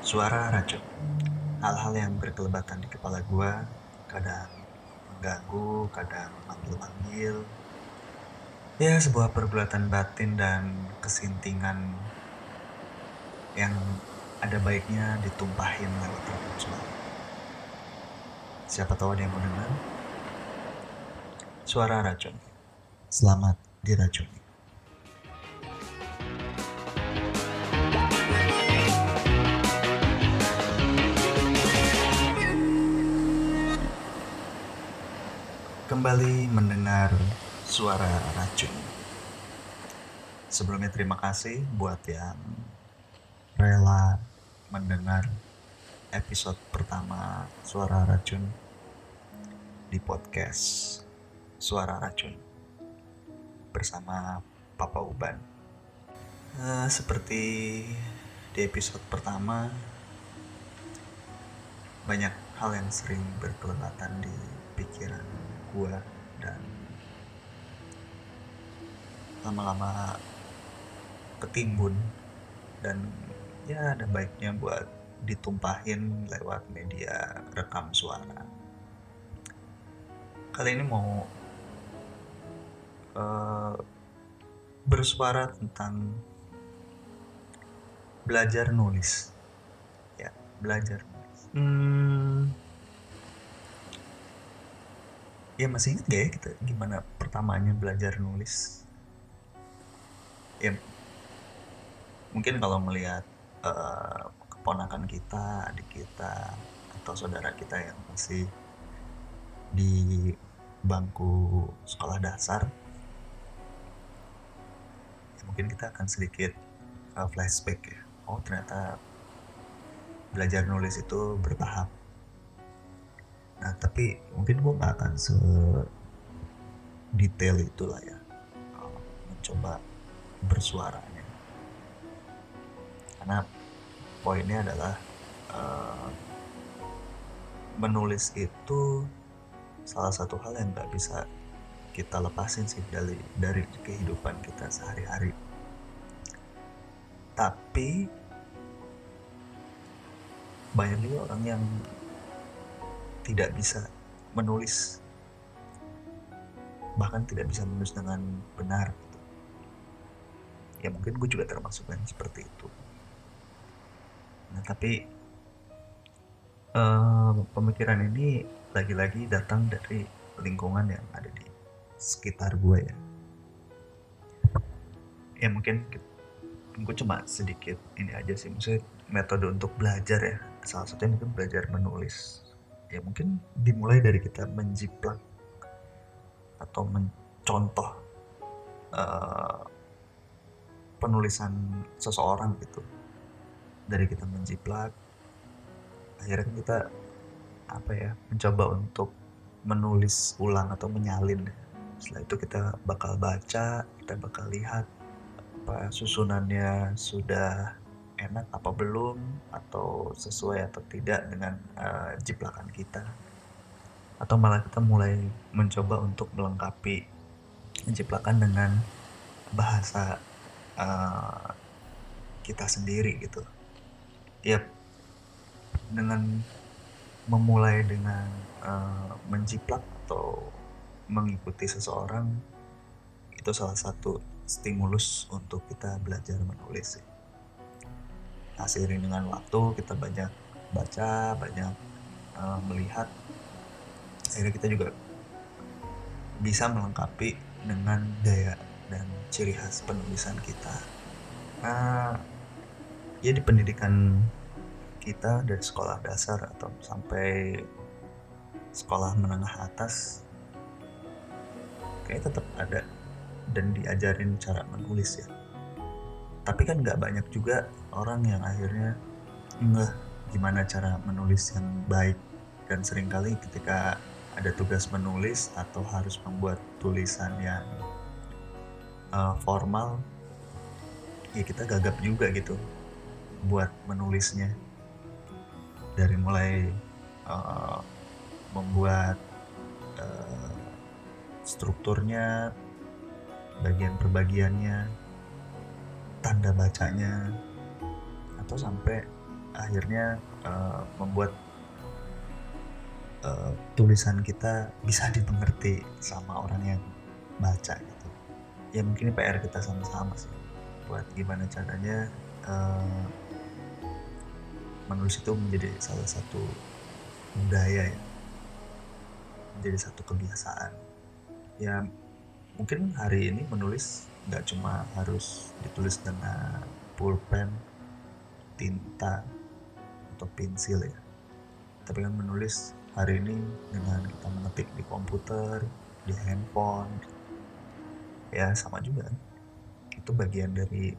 Suara racun. Hal-hal yang berkelebatan di kepala gua, kadang mengganggu, kadang manggil-manggil. Ya, sebuah pergulatan batin dan kesintingan yang ada baiknya ditumpahin lewat racun suara. Siapa tahu ada yang mau dengar? Suara racun. Selamat diracuni. Kembali mendengar suara racun. Sebelumnya terima kasih buat yang rela mendengar episode pertama suara racun di podcast Suara Racun bersama Papa Uban. Eh, seperti di episode pertama, banyak hal yang sering berkelebatan di pikiran gua dan lama-lama ketimbun dan ya ada baiknya buat ditumpahin lewat media rekam suara. Kali ini mau uh, bersuara tentang belajar nulis. Ya, belajar nulis. Hmm, ya masih ingat gak ya kita gimana pertamanya belajar nulis? Ya, mungkin kalau melihat uh, keponakan kita, adik kita, atau saudara kita yang masih di bangku sekolah dasar, ya mungkin kita akan sedikit uh, flashback ya. Oh ternyata belajar nulis itu bertahap. Nah tapi mungkin gue gak akan se detail itulah ya mencoba bersuaranya karena poinnya adalah uh, menulis itu salah satu hal yang nggak bisa kita lepasin sih dari dari kehidupan kita sehari-hari. Tapi banyak juga orang yang tidak bisa menulis bahkan tidak bisa menulis dengan benar gitu. ya mungkin gue juga termasuk yang seperti itu Nah, tapi uh, pemikiran ini lagi-lagi datang dari lingkungan yang ada di sekitar gue ya. Ya mungkin gue cuma sedikit ini aja sih, maksudnya metode untuk belajar ya. Salah satunya mungkin belajar menulis. Ya mungkin dimulai dari kita menjiplak atau mencontoh uh, penulisan seseorang gitu. Dari kita menjiplak akhirnya kita apa ya mencoba untuk menulis ulang atau menyalin. Setelah itu kita bakal baca kita bakal lihat apa susunannya sudah enak apa belum atau sesuai atau tidak dengan uh, jiplakan kita. Atau malah kita mulai mencoba untuk melengkapi jiplakan dengan bahasa uh, kita sendiri gitu. Ya dengan memulai dengan uh, menjiplak atau mengikuti seseorang itu salah satu stimulus untuk kita belajar menulis sih. Nah, seiring dengan waktu kita banyak baca, banyak uh, melihat, akhirnya kita juga bisa melengkapi dengan gaya dan ciri khas penulisan kita. Nah, ya di pendidikan kita dari sekolah dasar atau sampai sekolah menengah atas kayak tetap ada dan diajarin cara menulis ya tapi kan nggak banyak juga orang yang akhirnya ngeh gimana cara menulis yang baik dan sering kali ketika ada tugas menulis atau harus membuat tulisan yang uh, formal ya kita gagap juga gitu buat menulisnya. Dari mulai uh, membuat uh, strukturnya bagian perbagiannya tanda bacanya. Atau sampai akhirnya uh, membuat uh, tulisan kita bisa dimengerti sama orang yang baca gitu. Ya mungkin PR kita sama-sama sih. Buat gimana caranya uh, menulis itu menjadi salah satu budaya ya. Menjadi satu kebiasaan. Ya mungkin hari ini menulis nggak cuma harus ditulis dengan pulpen tinta atau pensil ya. Tapi kan menulis hari ini dengan kita mengetik di komputer di handphone ya sama juga kan. Itu bagian dari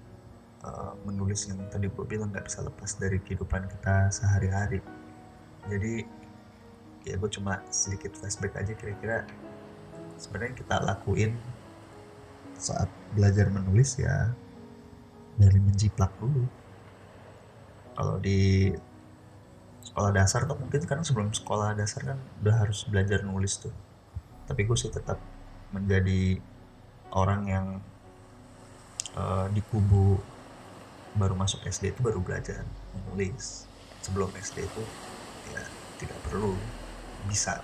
uh, menulis yang tadi gue bilang nggak bisa lepas dari kehidupan kita sehari-hari. Jadi ya gue cuma sedikit flashback aja kira-kira sebenarnya kita lakuin saat belajar menulis ya dari menjiplak dulu. Kalau di sekolah dasar tuh mungkin kan sebelum sekolah dasar kan udah harus belajar nulis tuh. Tapi gue sih tetap menjadi orang yang uh, di kubu baru masuk SD itu baru belajar menulis. Sebelum SD itu ya tidak perlu bisa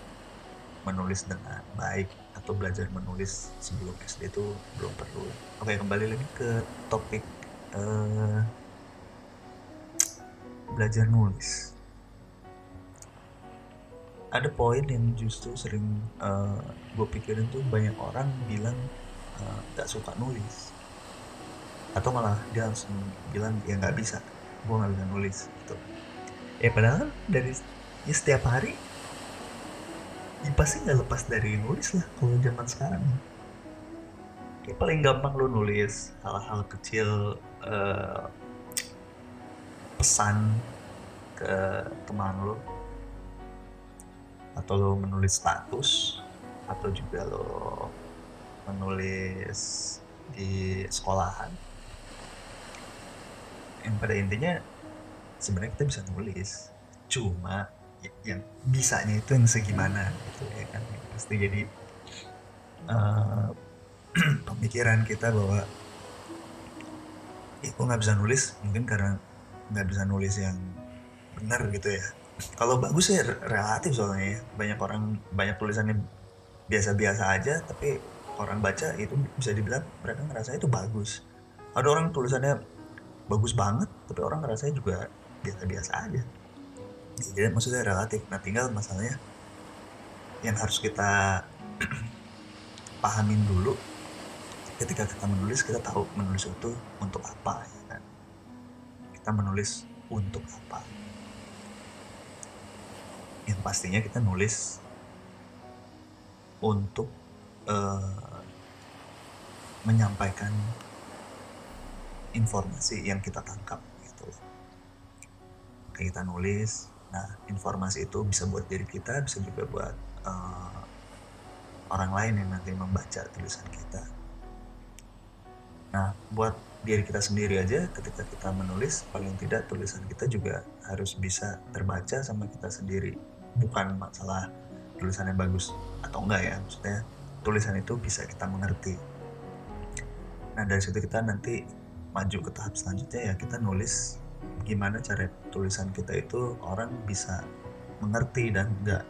menulis dengan baik atau belajar menulis sebelum SD itu belum perlu. Oke kembali lagi ke topik uh, belajar nulis. Ada poin yang justru sering uh, eh, gue pikirin tuh banyak orang bilang uh, suka nulis atau malah dia langsung bilang ya nggak bisa gue nggak bisa nulis gitu ya padahal dari ya setiap hari ya pasti nggak lepas dari nulis lah kalau zaman sekarang. Ya paling gampang lo nulis hal-hal kecil uh, pesan ke teman lo atau lo menulis status atau juga lo menulis di sekolahan. Yang pada intinya sebenarnya kita bisa nulis. Cuma yang bisanya itu yang segimana gitu ya kan. Pasti jadi uh, pemikiran kita bahwa eh, nggak bisa nulis? Mungkin karena nggak bisa nulis yang benar gitu ya. Kalau bagus ya relatif soalnya ya. Banyak orang banyak tulisannya biasa-biasa aja tapi orang baca itu bisa dibilang mereka ngerasa itu bagus. Ada orang tulisannya bagus banget tapi orang ngerasa juga biasa-biasa aja jadi maksudnya relatif nah tinggal masalahnya yang harus kita pahamin dulu ketika kita menulis kita tahu menulis itu untuk apa ya kan? Kita menulis untuk apa. Yang pastinya kita nulis untuk uh, menyampaikan informasi yang kita tangkap gitu kita nulis Nah, informasi itu bisa buat diri kita, bisa juga buat uh, orang lain yang nanti membaca tulisan kita. Nah, buat diri kita sendiri aja, ketika kita menulis, paling tidak tulisan kita juga harus bisa terbaca sama kita sendiri. Bukan masalah tulisannya bagus atau enggak ya, maksudnya tulisan itu bisa kita mengerti. Nah, dari situ kita nanti maju ke tahap selanjutnya ya kita nulis gimana cara tulisan kita itu orang bisa mengerti dan enggak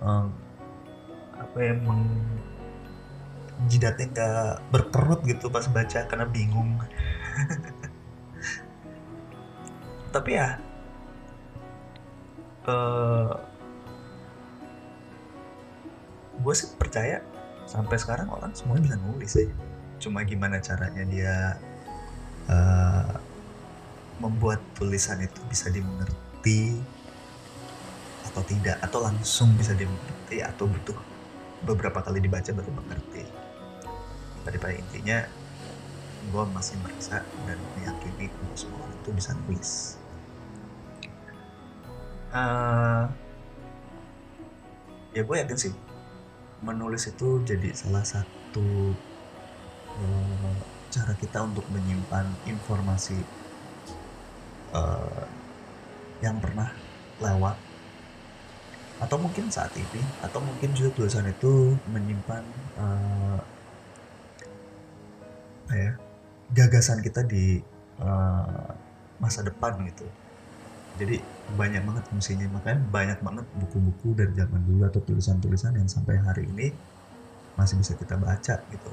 um, apa ya meng jidatnya nggak berkerut gitu pas baca karena bingung. Tapi ya uh, gue sih percaya sampai sekarang orang semuanya bisa nulis ya cuma gimana caranya dia uh, membuat tulisan itu bisa dimengerti atau tidak atau langsung bisa dimengerti atau butuh beberapa kali dibaca baru mengerti. Pada pada intinya gue masih merasa dan meyakini bahwa semua orang itu bisa nulis. Uh, ya gue yakin sih menulis itu jadi salah satu uh, cara kita untuk menyimpan informasi uh, yang pernah lewat. Atau mungkin saat ini atau mungkin juga tulisan itu menyimpan uh, ya gagasan kita di uh, masa depan gitu. Jadi banyak banget fungsinya. Makanya banyak banget buku-buku dari zaman dulu atau tulisan-tulisan yang sampai hari ini masih bisa kita baca gitu.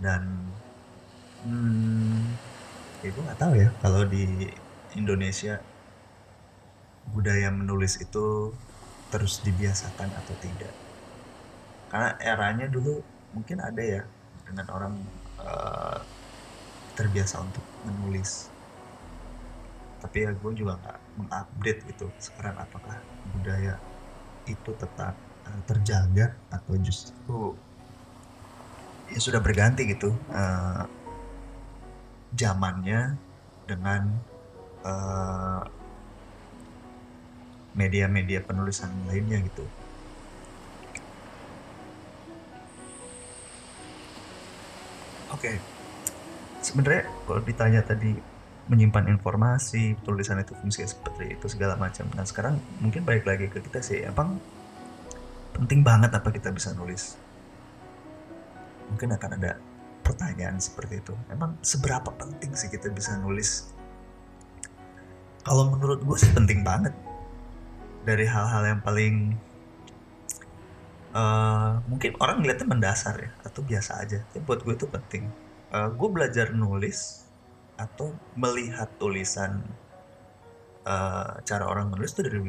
Dan hmm, ya gue nggak tahu ya. Kalau di Indonesia budaya menulis itu terus dibiasakan atau tidak? Karena eranya dulu mungkin ada ya dengan orang uh, terbiasa untuk menulis. Tapi ya gue juga nggak mengupdate gitu sekarang apakah budaya itu tetap uh, terjaga atau justru ya sudah berganti gitu uh, zamannya dengan uh, media-media penulisan lainnya gitu. Oke, okay. sebenarnya kalau ditanya tadi menyimpan informasi, tulisan itu fungsi seperti itu segala macam. Nah sekarang mungkin balik lagi ke kita sih, emang penting banget apa kita bisa nulis? Mungkin akan ada pertanyaan seperti itu. Emang seberapa penting sih kita bisa nulis? Kalau menurut gue sih penting banget. Dari hal-hal yang paling uh, mungkin orang ngeliatnya mendasar ya atau biasa aja. Tapi buat gue itu penting. Uh, gue belajar nulis atau melihat tulisan uh, cara orang nulis tuh dari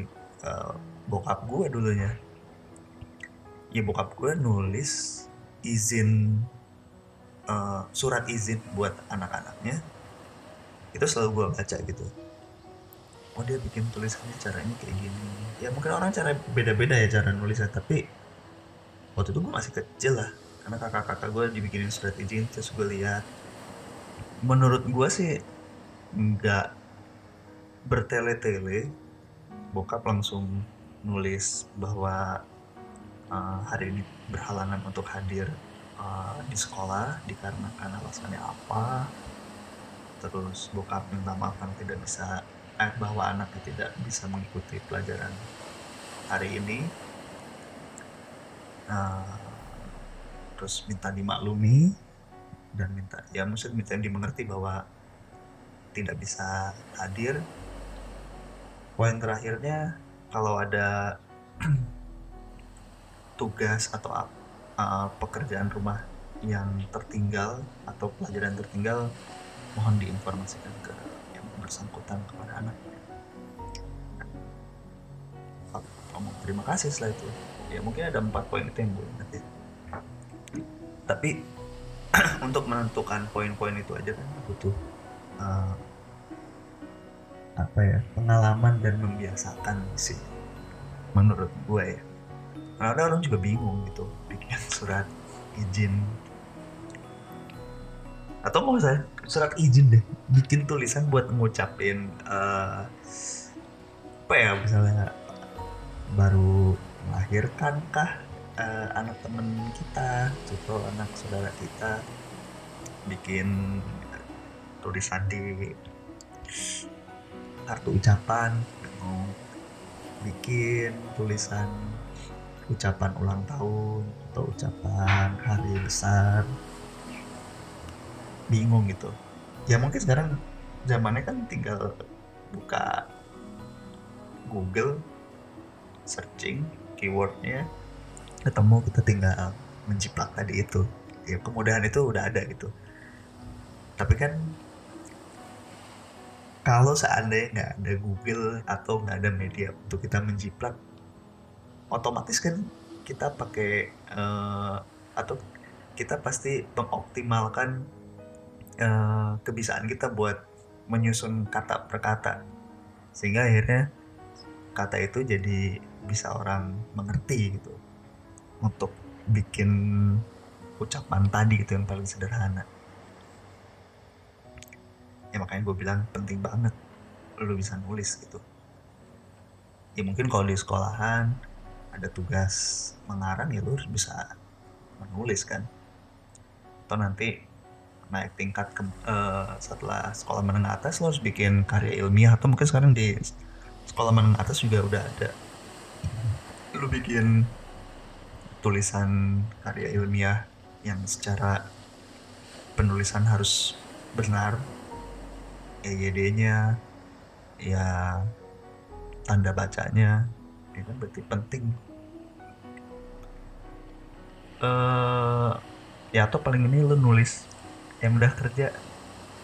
uh, bokap gue dulunya ya bokap gue nulis izin uh, surat izin buat anak-anaknya itu selalu gue baca gitu. Oh dia bikin tulisannya caranya kayak gini. Ya mungkin orang cara beda-beda ya cara nulisnya tapi waktu itu gue masih kecil lah. Karena kakak-kakak gue dibikinin surat izin terus gue lihat. Menurut gue sih nggak bertele-tele bokap langsung nulis bahwa uh, hari ini berhalangan untuk hadir uh, di sekolah dikarenakan alasannya apa terus bokap minta maaf karena tidak bisa eh, bahwa anaknya tidak bisa mengikuti pelajaran hari ini. Uh, terus minta dimaklumi dan minta ya maksud minta dimengerti bahwa tidak bisa hadir. Poin terakhirnya kalau ada tugas atau uh, pekerjaan rumah yang tertinggal atau pelajaran tertinggal mohon diinformasikan ke yang bersangkutan kepada anak. Ngomong terima kasih setelah itu. Ya mungkin ada empat poin itu yang gue ingat ya. Tapi untuk menentukan poin-poin itu aja kan butuh uh, apa ya pengalaman dan membiasakan sih. Menurut gue ya. Karena orang juga bingung gitu surat izin. Atau mau saya surat izin deh. Bikin tulisan buat ngucapin uh, apa ya misalnya baru melahirkan kah uh, anak temen kita contoh anak saudara kita. Bikin tulisan di kartu ucapan bikin tulisan ucapan ulang tahun atau ucapan hari besar. Bingung gitu. Ya mungkin sekarang zamannya kan tinggal buka Google searching keywordnya ketemu kita tinggal menjiplak tadi itu. Ya kemudahan itu udah ada gitu. Tapi kan kalau seandainya nggak ada Google atau nggak ada media untuk kita menjiplak otomatis kan kita pakai uh, atau kita pasti mengoptimalkan uh, kebiasaan kita buat menyusun kata per kata. Sehingga akhirnya kata itu jadi bisa orang mengerti gitu. Untuk bikin ucapan tadi gitu yang paling sederhana. Ya makanya gue bilang penting banget lu bisa nulis gitu. Ya mungkin kalau di sekolahan ada tugas mengarang ya lu harus bisa menulis kan? Atau nanti naik tingkat ke, uh, setelah sekolah menengah atas lo harus bikin karya ilmiah atau mungkin sekarang di sekolah menengah atas juga udah ada. Lu bikin tulisan karya ilmiah yang secara penulisan harus benar EYD-nya ya tanda bacanya itu kan berarti penting. Uh, ya atau paling ini lu nulis yang udah kerja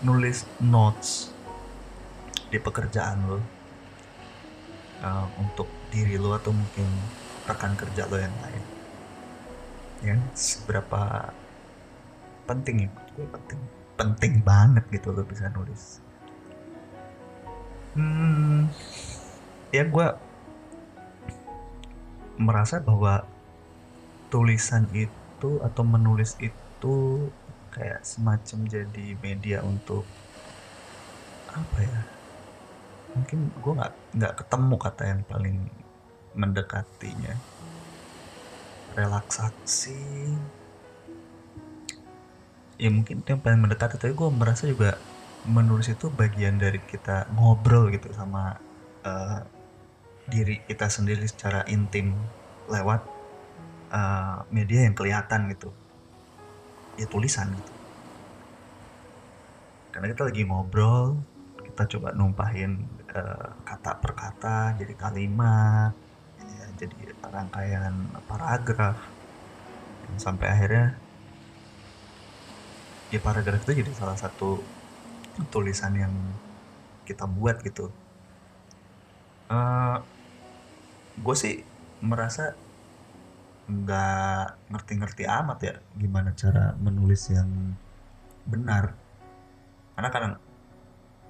nulis notes di pekerjaan lo uh, untuk diri lo atau mungkin rekan kerja lo yang lain. Ya seberapa penting ya? Gue penting. Penting banget gitu lo bisa nulis. Hmm ya gue merasa bahwa tulisan itu atau menulis itu kayak semacam jadi media untuk apa ya? Mungkin gue nggak nggak ketemu kata yang paling mendekatinya. Relaksasi. Ya mungkin itu yang paling mendekati tapi gue merasa juga menulis itu bagian dari kita ngobrol gitu sama uh, diri kita sendiri secara intim lewat uh, media yang kelihatan gitu. Ya tulisan gitu. Karena kita lagi ngobrol kita coba numpahin uh, kata per kata jadi kalimat ya, jadi rangkaian paragraf. Sampai akhirnya ya paragraf itu jadi salah satu tulisan yang kita buat gitu. Uh, gue sih merasa nggak ngerti-ngerti amat ya gimana cara menulis yang benar. Karena kadang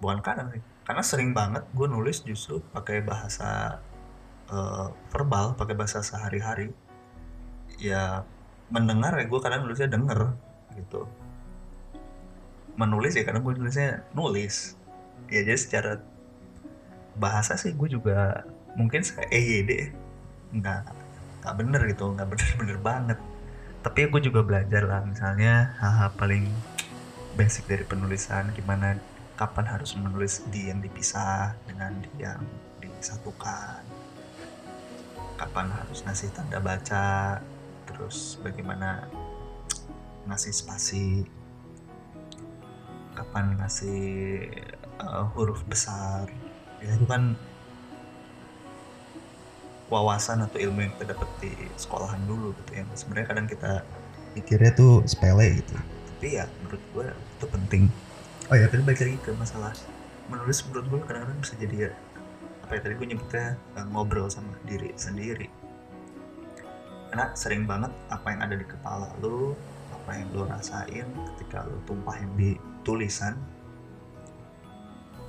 bukan kadang sih karena sering banget gue nulis justru pakai bahasa uh, verbal pakai bahasa sehari-hari. Ya mendengar ya gue kadang nulisnya denger gitu. Menulis ya karena gue nulisnya nulis. Ya jadi secara bahasa sih gue juga mungkin EYD nggak nggak bener gitu nggak bener-bener banget. Tapi gue juga belajar lah misalnya hal-hal paling basic dari penulisan gimana kapan harus menulis di yang dipisah dengan di yang disatukan. Kapan harus ngasih tanda baca terus bagaimana ngasih spasi. Kapan ngasih uh, huruf besar. Ya itu kan wawasan atau ilmu yang kita dapat di sekolahan dulu gitu yang sebenarnya kadang kita pikirnya tuh sepele gitu. Tapi ya menurut gue itu penting. Oh ya tadi balik lagi ke masalah. Menulis menurut gue kadang-kadang bisa jadi ya apa ya tadi gue nyebutnya uh, ngobrol sama diri sendiri. Karena sering banget apa yang ada di kepala lu apa yang lu rasain ketika lu tumpahin di tulisan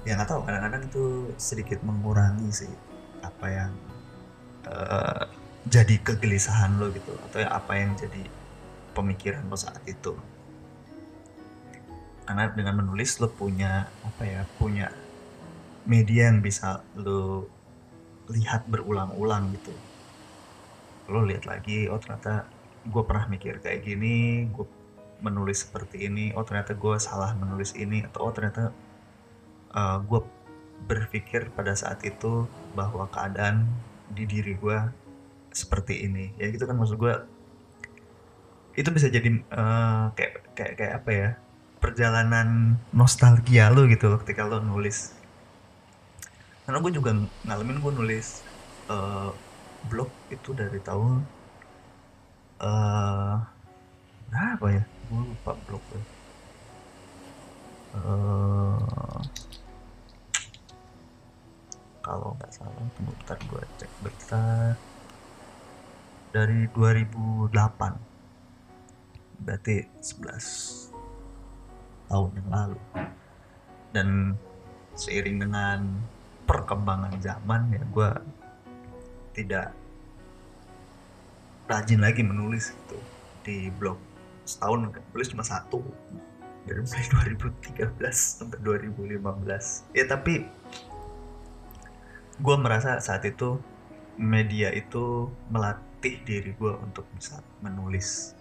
ya nggak tahu kadang-kadang itu sedikit mengurangi sih apa yang uh, jadi kegelisahan lo gitu atau ya apa yang jadi pemikiran lo saat itu? Karena dengan menulis lo punya apa ya punya media yang bisa lo lihat berulang-ulang gitu. Lo lihat lagi oh ternyata gue pernah mikir kayak gini gue menulis seperti ini oh ternyata gue salah menulis ini atau oh ternyata uh, eh, gue berpikir pada saat itu bahwa keadaan di diri gue seperti ini. Ya gitu kan maksud gue itu bisa jadi uh, kayak kayak kayak apa ya perjalanan nostalgia lo gitu loh ketika lo nulis. Karena gue juga ngalamin gue nulis uh, blog itu dari tahun uh, berapa ya? Gue lupa blog gue uh, kalau nggak salah bentar gue cek bentar dari 2008 berarti 11 tahun yang lalu. Dan seiring dengan perkembangan zaman ya gue tidak rajin lagi menulis itu di blog setahun tulis cuma satu. Dari mulai 2013 sampai 2015 ya tapi gue merasa saat itu media itu melatih diri gue untuk bisa menulis.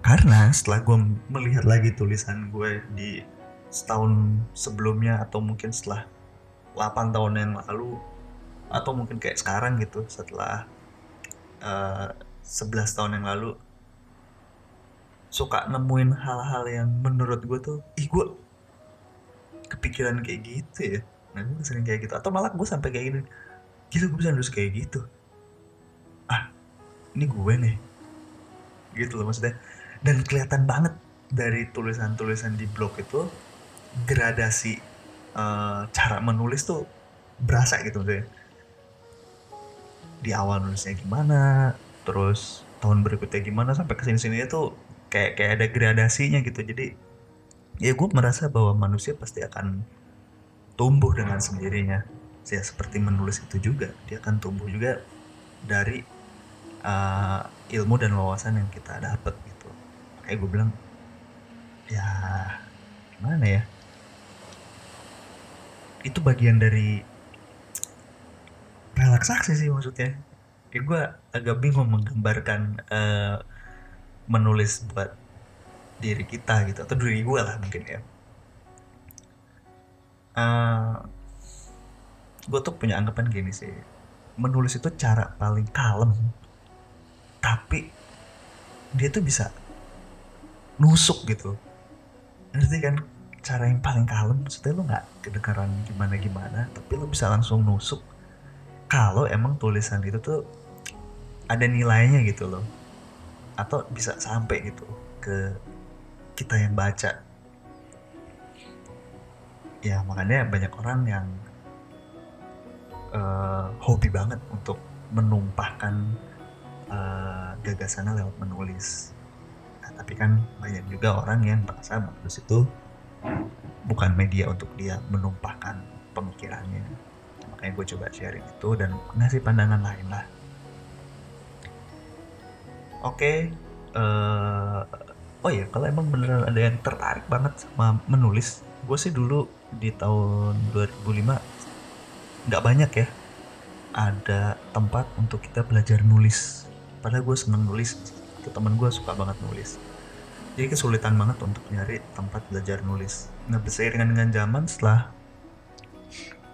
Karena setelah gue melihat lagi tulisan gue di setahun sebelumnya atau mungkin setelah 8 tahun yang lalu atau mungkin kayak sekarang gitu setelah uh, eh, 11 tahun yang lalu suka nemuin hal-hal yang menurut gue tuh ih gue kepikiran kayak gitu ya nah gue sering kayak gitu. Atau malah gue sampai kayak gini gila gue bisa nulis kayak gitu. Ah ini gue nih. Gitu loh maksudnya. Dan kelihatan banget dari tulisan-tulisan di blog itu gradasi uh, cara menulis tuh berasa gitu maksudnya. Di awal nulisnya gimana terus tahun berikutnya gimana sampai ke sini sini tuh kayak kayak ada gradasinya gitu. Jadi ya gue merasa bahwa manusia pasti akan tumbuh dengan sendirinya. Ya seperti menulis itu juga dia akan tumbuh juga dari uh, ilmu dan wawasan yang kita dapat gitu. Kayak gue bilang ya gimana ya? Itu bagian dari relaksasi sih maksudnya. Ya gue agak bingung menggambarkan uh, menulis buat diri kita gitu atau diri gue lah mungkin ya eh, gue tuh punya anggapan gini sih. Menulis itu cara paling kalem. Tapi dia tuh bisa nusuk gitu. Ngerti kan? Cara yang paling kalem maksudnya lo nggak kedengaran gimana gimana tapi lo bisa langsung nusuk kalau emang tulisan itu tuh ada nilainya gitu loh. Atau bisa sampai gitu ke kita yang baca ya makanya banyak orang yang uh, hobi banget untuk menumpahkan uh, gagasannya lewat menulis. Nah, tapi kan banyak juga orang yang merasa menulis itu bukan media untuk dia menumpahkan pemikirannya. Makanya gue coba sharing itu dan ngasih pandangan lain lah. Oke okay, uh, eh, oh ya kalau emang beneran ada yang tertarik banget sama menulis gue sih dulu di tahun 2005 nggak banyak ya ada tempat untuk kita belajar nulis. Padahal gue seneng nulis itu temen gue suka banget nulis. Jadi kesulitan banget untuk nyari tempat belajar nulis. Nah berseiringan dengan zaman setelah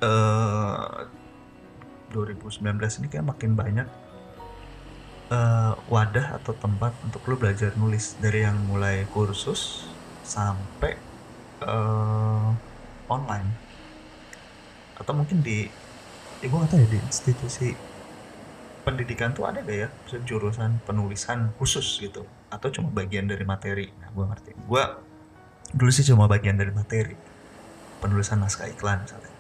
uh, eh, 2019 ini kayak makin banyak uh, wadah atau tempat untuk lo belajar nulis. Dari yang mulai kursus sampai uh, online. Atau mungkin di ya gue ya di institusi pendidikan tuh ada gak ya jurusan penulisan khusus gitu atau cuma bagian dari materi? Nah gue ngerti. Gue dulu sih cuma bagian dari materi penulisan naskah iklan misalnya.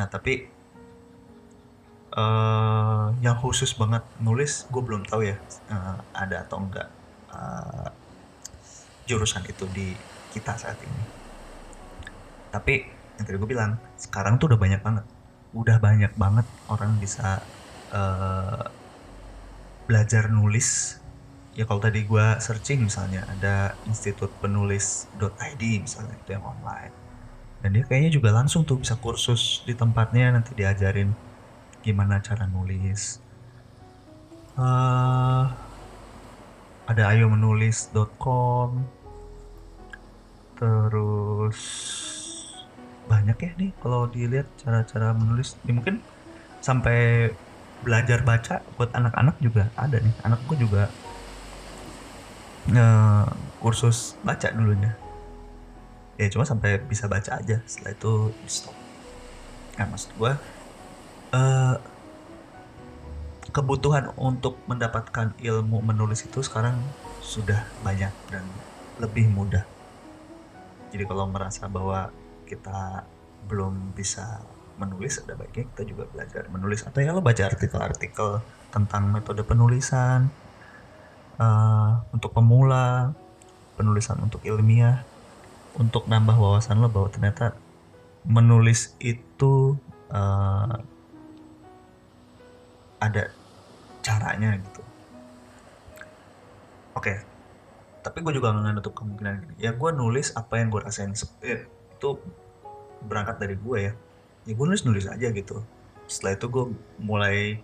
Nah tapi uh, yang khusus banget nulis gue belum tahu ya uh, ada atau enggak uh, jurusan itu di kita saat ini tapi yang tadi gue bilang sekarang tuh udah banyak banget. Udah banyak banget orang bisa uh, belajar nulis. Ya kalau tadi gue searching misalnya ada institut penulis.id misalnya itu yang online. Dan dia kayaknya juga langsung tuh bisa kursus di tempatnya nanti diajarin gimana cara nulis. Uh, ada ayo menulis.com terus banyak ya nih kalau dilihat cara-cara menulis. Ya mungkin sampai belajar baca buat anak-anak juga ada nih. Anakku juga uh, kursus baca dulunya. Ya cuma sampai bisa baca aja. Setelah itu stop. Nah maksud gue uh, kebutuhan untuk mendapatkan ilmu menulis itu sekarang sudah banyak dan lebih mudah. Jadi kalau merasa bahwa kita belum bisa menulis, ada baiknya kita juga belajar menulis. Atau ya lo baca artikel-artikel tentang metode penulisan uh, untuk pemula, penulisan untuk ilmiah, untuk nambah wawasan lo bahwa ternyata menulis itu uh, ada caranya gitu. Oke tapi gue juga nggak nutup kemungkinan gini. Ya gue nulis apa yang gue rasain eh, itu berangkat dari gue ya. Ya gue nulis nulis aja gitu. Setelah itu gue mulai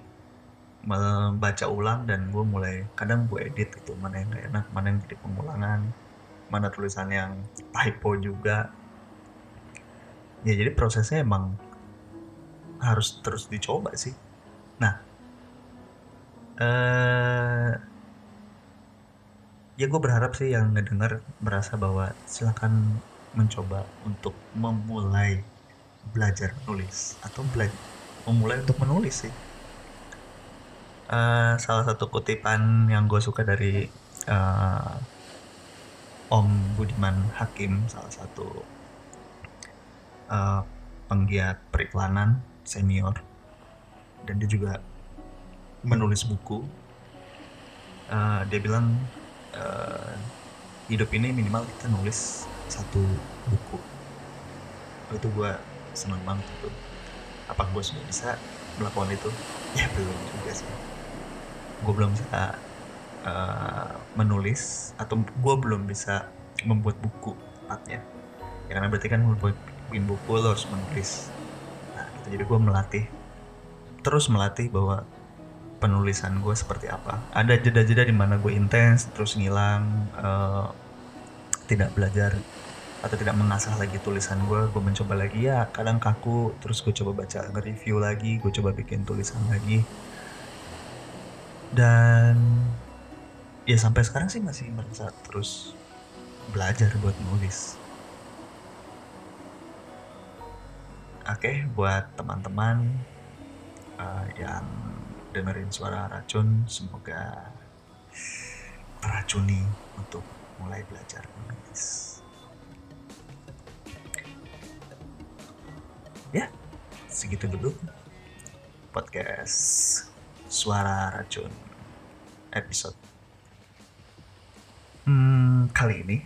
membaca ulang dan gue mulai kadang gue edit gitu mana yang gak enak mana yang jadi pengulangan mana tulisan yang typo juga. Ya jadi prosesnya emang harus terus dicoba sih. Nah uh, ya gue berharap sih yang ngedenger merasa bahwa silakan mencoba untuk memulai belajar menulis atau belajar memulai untuk menulis sih. Uh, salah satu kutipan yang gue suka dari uh, Om Budiman Hakim salah satu uh, penggiat periklanan senior dan dia juga menulis buku. Uh, dia bilang hidup ini minimal kita nulis satu buku. Itu gue seneng banget itu. Apa gue sudah bisa melakukan itu? Ya belum juga sih. Gue belum bisa uh, menulis atau gue belum bisa membuat buku tepatnya. Ya karena berarti kan membuat bikin buku lo harus menulis. Nah gitu. Jadi gue melatih terus melatih bahwa penulisan gue seperti apa. Ada jeda-jeda di mana gue intens terus ngilang uh, tidak belajar atau tidak mengasah lagi tulisan gue gue mencoba lagi. Ya kadang kaku terus gue coba baca nge-review lagi gue coba bikin tulisan lagi. Dan ya sampai sekarang sih masih merasa terus belajar buat nulis. Oke buat teman-teman uh, yang dengerin suara racun semoga teracuni untuk mulai belajar menulis. Ya segitu dulu podcast Suara Racun episode hmm, kali ini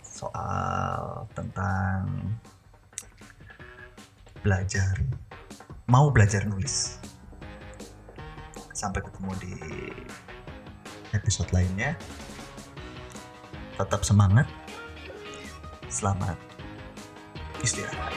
soal tentang belajar mau belajar nulis. Sampai ketemu di episode lainnya tetap semangat. Selamat istirahat.